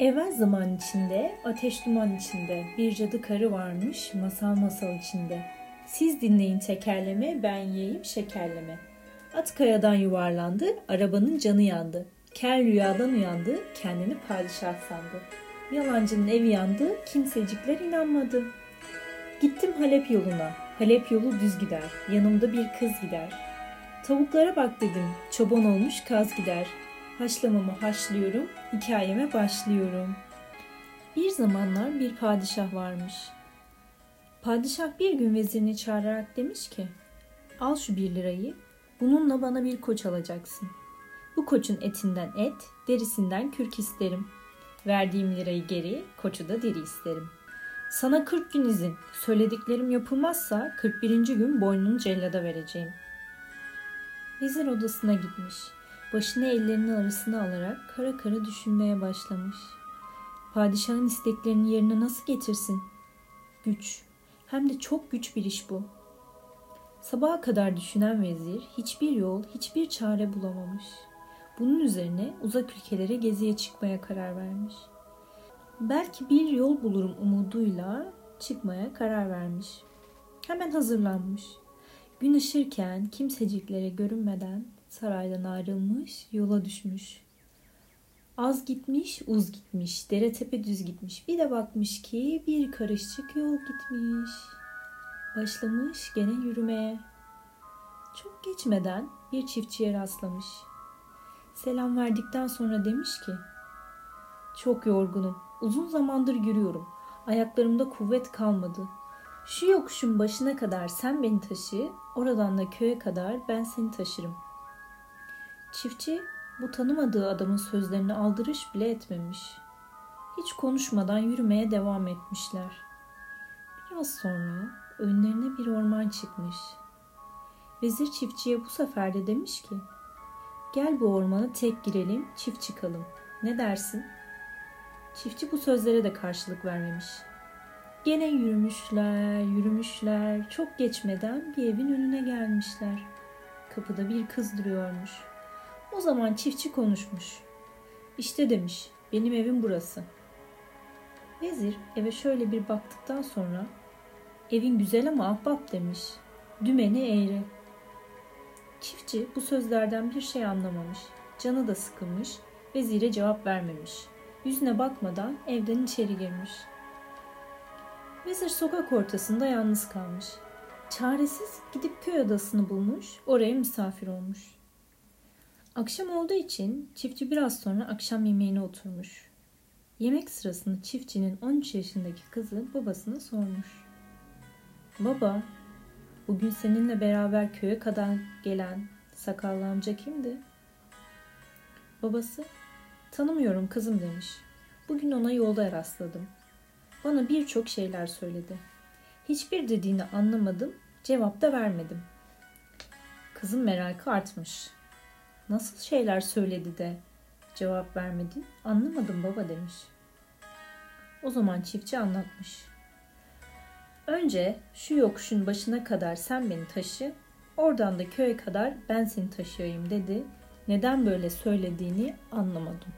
Evvel zaman içinde, ateş duman içinde, bir cadı karı varmış masal masal içinde. Siz dinleyin tekerleme, ben yiyeyim şekerleme. At kayadan yuvarlandı, arabanın canı yandı. Kel rüyadan uyandı, kendini padişah sandı. Yalancının evi yandı, kimsecikler inanmadı. Gittim Halep yoluna, Halep yolu düz gider, yanımda bir kız gider. Tavuklara bak dedim, çoban olmuş kaz gider. Haşlamamı haşlıyorum, hikayeme başlıyorum. Bir zamanlar bir padişah varmış. Padişah bir gün vezirini çağırarak demiş ki, al şu bir lirayı, bununla bana bir koç alacaksın. Bu koçun etinden et, derisinden kürk isterim. Verdiğim lirayı geri, koçu da deri isterim. Sana 40 gün izin, söylediklerim yapılmazsa 41. gün boynunu cellada vereceğim. Vezir odasına gitmiş. Başını ellerinin arasına alarak kara kara düşünmeye başlamış. Padişahın isteklerini yerine nasıl getirsin? Güç. Hem de çok güç bir iş bu. Sabaha kadar düşünen vezir hiçbir yol, hiçbir çare bulamamış. Bunun üzerine uzak ülkelere geziye çıkmaya karar vermiş. Belki bir yol bulurum umuduyla çıkmaya karar vermiş. Hemen hazırlanmış. Gün ışırken kimseciklere görünmeden saraydan ayrılmış, yola düşmüş. Az gitmiş, uz gitmiş, dere tepe düz gitmiş. Bir de bakmış ki bir karışık yol gitmiş. Başlamış gene yürümeye. Çok geçmeden bir çiftçiye rastlamış. Selam verdikten sonra demiş ki, çok yorgunum. Uzun zamandır yürüyorum. Ayaklarımda kuvvet kalmadı. Şu yokuşun başına kadar sen beni taşı, oradan da köye kadar ben seni taşırım. Çiftçi bu tanımadığı adamın sözlerini aldırış bile etmemiş. Hiç konuşmadan yürümeye devam etmişler. Biraz sonra önlerine bir orman çıkmış. Vezir çiftçiye bu sefer de demiş ki, Gel bu ormana tek girelim, çift çıkalım. Ne dersin? Çiftçi bu sözlere de karşılık vermemiş. Gene yürümüşler, yürümüşler. Çok geçmeden bir evin önüne gelmişler. Kapıda bir kız duruyormuş. O zaman çiftçi konuşmuş. İşte demiş, benim evim burası. Vezir eve şöyle bir baktıktan sonra evin güzel ama ahbap demiş. Dümeni eğri. Çiftçi bu sözlerden bir şey anlamamış. Canı da sıkılmış. Vezire cevap vermemiş. Yüzüne bakmadan evden içeri girmiş. Vezir sokak ortasında yalnız kalmış. Çaresiz gidip köy adasını bulmuş, oraya misafir olmuş. Akşam olduğu için çiftçi biraz sonra akşam yemeğine oturmuş. Yemek sırasında çiftçinin 13 yaşındaki kızı babasına sormuş. Baba, bugün seninle beraber köye kadar gelen sakallı amca kimdi? Babası, tanımıyorum kızım demiş. Bugün ona yolda rastladım. Bana birçok şeyler söyledi. Hiçbir dediğini anlamadım, cevap da vermedim. Kızın merakı artmış. Nasıl şeyler söyledi de cevap vermedin? Anlamadım baba demiş. O zaman çiftçi anlatmış. Önce şu yokuşun başına kadar sen beni taşı, oradan da köye kadar ben seni taşıyayım dedi. Neden böyle söylediğini anlamadım.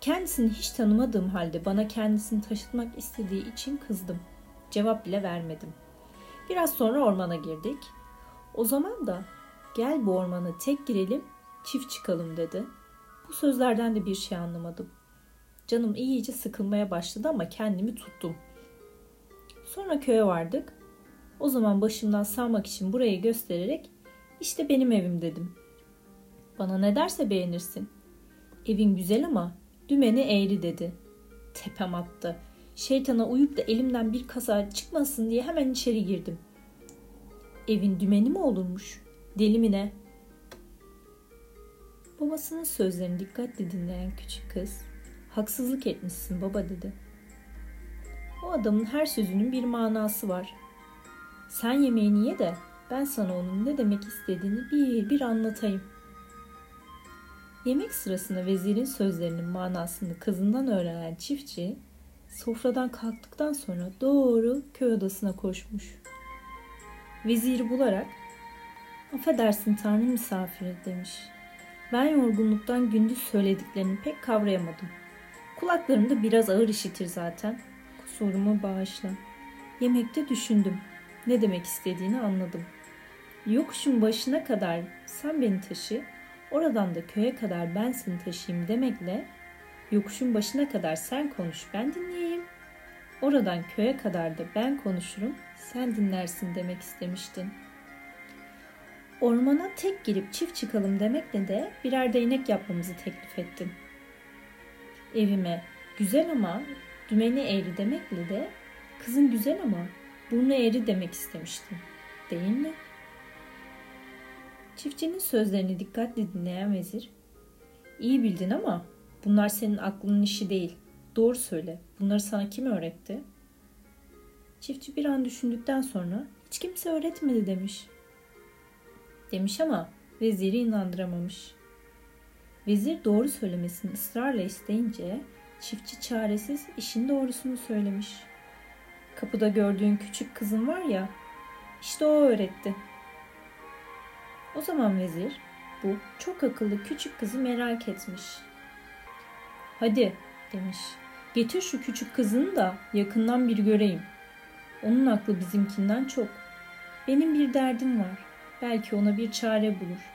Kendisini hiç tanımadığım halde bana kendisini taşıtmak istediği için kızdım. Cevap bile vermedim. Biraz sonra ormana girdik. O zaman da gel bu ormana tek girelim, çift çıkalım dedi. Bu sözlerden de bir şey anlamadım. Canım iyice sıkılmaya başladı ama kendimi tuttum. Sonra köye vardık. O zaman başımdan sağmak için burayı göstererek işte benim evim dedim. Bana ne derse beğenirsin. Evin güzel ama dümeni eğri dedi. Tepem attı. Şeytana uyup da elimden bir kaza çıkmasın diye hemen içeri girdim. Evin dümeni mi olurmuş? Deli mi ne? Babasının sözlerini dikkatle dinleyen küçük kız, haksızlık etmişsin baba dedi. O adamın her sözünün bir manası var. Sen yemeğini ye de ben sana onun ne demek istediğini bir bir anlatayım. Yemek sırasında vezirin sözlerinin manasını kızından öğrenen çiftçi sofradan kalktıktan sonra doğru köy odasına koşmuş. Veziri bularak affedersin tanrı misafiri demiş. Ben yorgunluktan gündüz söylediklerini pek kavrayamadım. Kulaklarım da biraz ağır işitir zaten. Kusurumu bağışla. Yemekte düşündüm. Ne demek istediğini anladım. Yokuşun başına kadar sen beni taşı, oradan da köye kadar ben seni taşıyayım demekle yokuşun başına kadar sen konuş ben dinleyeyim. Oradan köye kadar da ben konuşurum sen dinlersin demek istemiştin. Ormana tek girip çift çıkalım demekle de birer değnek yapmamızı teklif ettin. Evime güzel ama dümeni eğri demekle de kızın güzel ama burnu eğri demek istemiştin. Değil mi? Çiftçinin sözlerini dikkatle dinleyen vezir, iyi bildin ama bunlar senin aklının işi değil. Doğru söyle. Bunları sana kim öğretti? Çiftçi bir an düşündükten sonra hiç kimse öğretmedi demiş. Demiş ama veziri inandıramamış. Vezir doğru söylemesini ısrarla isteyince çiftçi çaresiz işin doğrusunu söylemiş. Kapıda gördüğün küçük kızın var ya, işte o öğretti. O zaman vezir bu çok akıllı küçük kızı merak etmiş. Hadi demiş. Getir şu küçük kızını da yakından bir göreyim. Onun aklı bizimkinden çok. Benim bir derdim var. Belki ona bir çare bulur.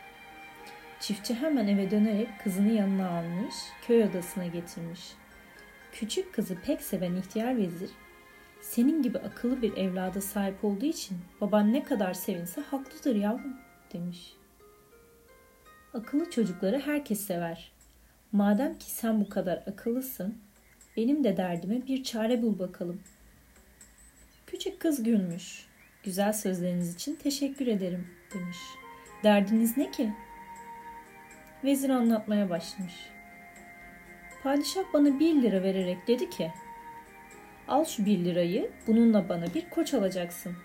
Çiftçi hemen eve dönerek kızını yanına almış, köy odasına getirmiş. Küçük kızı pek seven ihtiyar vezir, senin gibi akıllı bir evlada sahip olduğu için baban ne kadar sevinse haklıdır yavrum demiş. Akıllı çocukları herkes sever. Madem ki sen bu kadar akıllısın, benim de derdime bir çare bul bakalım. Küçük kız gülmüş. Güzel sözleriniz için teşekkür ederim demiş. Derdiniz ne ki? Vezir anlatmaya başlamış. Padişah bana bir lira vererek dedi ki, al şu bir lirayı bununla bana bir koç alacaksın.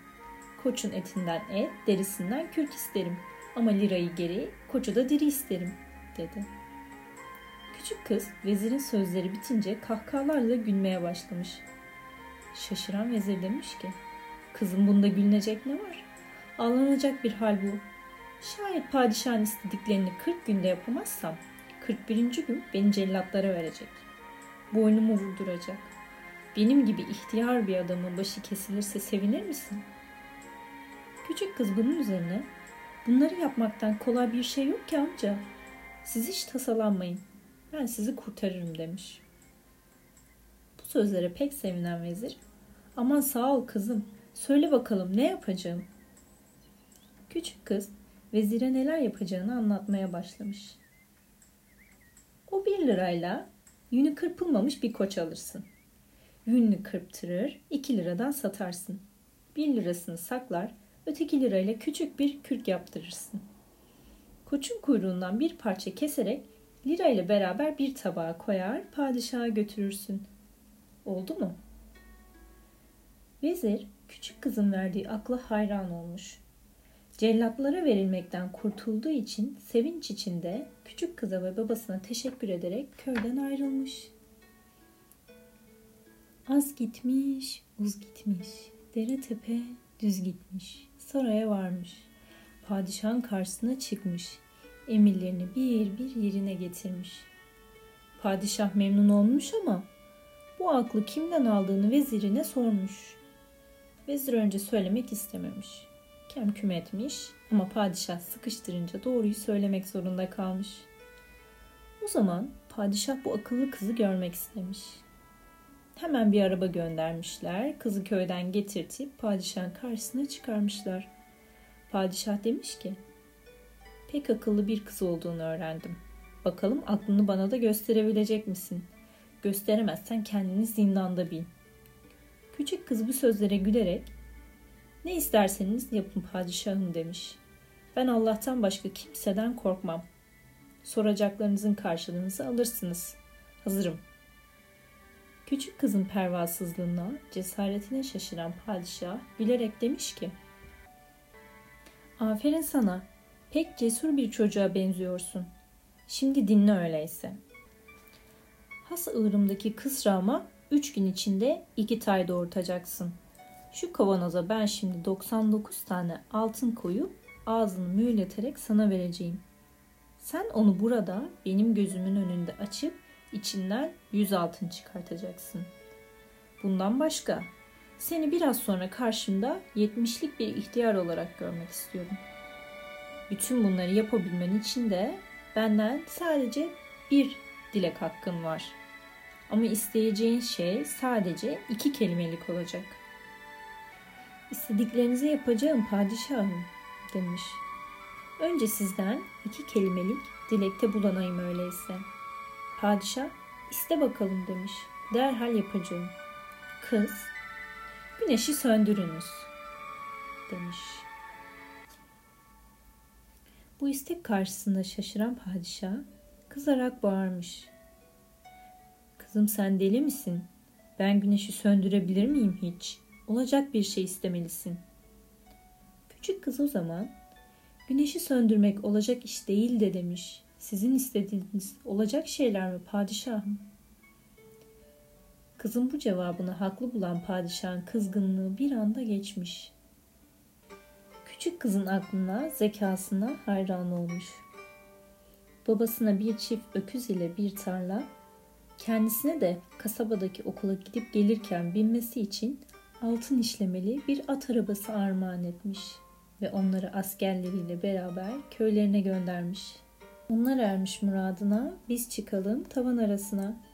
Koçun etinden et, derisinden kürk isterim. Ama lirayı geri, koçu da diri isterim, dedi. Küçük kız vezirin sözleri bitince kahkahalarla gülmeye başlamış. Şaşıran vezir demiş ki, kızım bunda gülünecek ne var? Ağlanacak bir hal bu. Şayet padişahın istediklerini 40 günde yapamazsam 41. gün beni cellatlara verecek. Boynumu vurduracak. Benim gibi ihtiyar bir adamın başı kesilirse sevinir misin? Küçük kız bunun üzerine bunları yapmaktan kolay bir şey yok ki amca. Siz hiç tasalanmayın. Ben sizi kurtarırım demiş. Bu sözlere pek sevinen vezir aman sağ ol kızım söyle bakalım ne yapacağım? Küçük kız vezire neler yapacağını anlatmaya başlamış. O bir lirayla yünü kırpılmamış bir koç alırsın. Yününü kırptırır, iki liradan satarsın. Bir lirasını saklar, öteki lirayla küçük bir kürk yaptırırsın. Koçun kuyruğundan bir parça keserek lira ile beraber bir tabağa koyar, padişaha götürürsün. Oldu mu? Vezir küçük kızın verdiği akla hayran olmuş. Cellatlara verilmekten kurtulduğu için sevinç içinde küçük kıza ve babasına teşekkür ederek köyden ayrılmış. Az gitmiş, uz gitmiş, dere tepe düz gitmiş, saraya varmış. Padişahın karşısına çıkmış, emirlerini bir bir yerine getirmiş. Padişah memnun olmuş ama bu aklı kimden aldığını vezirine sormuş. Vezir önce söylemek istememiş kemküm etmiş ama padişah sıkıştırınca doğruyu söylemek zorunda kalmış. O zaman padişah bu akıllı kızı görmek istemiş. Hemen bir araba göndermişler. Kızı köyden getirtip padişahın karşısına çıkarmışlar. Padişah demiş ki, pek akıllı bir kız olduğunu öğrendim. Bakalım aklını bana da gösterebilecek misin? Gösteremezsen kendini zindanda bil. Küçük kız bu sözlere gülerek ne isterseniz yapın padişahım demiş. Ben Allah'tan başka kimseden korkmam. Soracaklarınızın karşılığınızı alırsınız. Hazırım. Küçük kızın pervasızlığına, cesaretine şaşıran padişah bilerek demiş ki Aferin sana, pek cesur bir çocuğa benziyorsun. Şimdi dinle öyleyse. Has ığrımdaki kısrama 3 gün içinde 2 tay doğurtacaksın. Şu kavanoza ben şimdi 99 tane altın koyup ağzını mühürleterek sana vereceğim. Sen onu burada benim gözümün önünde açıp içinden 100 altın çıkartacaksın. Bundan başka seni biraz sonra karşımda 70'lik bir ihtiyar olarak görmek istiyorum. Bütün bunları yapabilmen için de benden sadece bir dilek hakkın var.'' Ama isteyeceğin şey sadece iki kelimelik olacak. İstediklerinizi yapacağım padişahım demiş. Önce sizden iki kelimelik dilekte bulanayım öyleyse. Padişah iste bakalım demiş. Derhal yapacağım. Kız güneşi söndürünüz demiş. Bu istek karşısında şaşıran padişah kızarak bağırmış. Kızım sen deli misin? Ben güneşi söndürebilir miyim hiç? Olacak bir şey istemelisin. Küçük kız o zaman güneşi söndürmek olacak iş değil de demiş. Sizin istediğiniz olacak şeyler mi padişahım? Kızın bu cevabını haklı bulan padişahın kızgınlığı bir anda geçmiş. Küçük kızın aklına, zekasına hayran olmuş. Babasına bir çift öküz ile bir tarla, kendisine de kasabadaki okula gidip gelirken binmesi için altın işlemeli bir at arabası armağan etmiş ve onları askerleriyle beraber köylerine göndermiş. Onlar ermiş muradına, biz çıkalım tavan arasına.''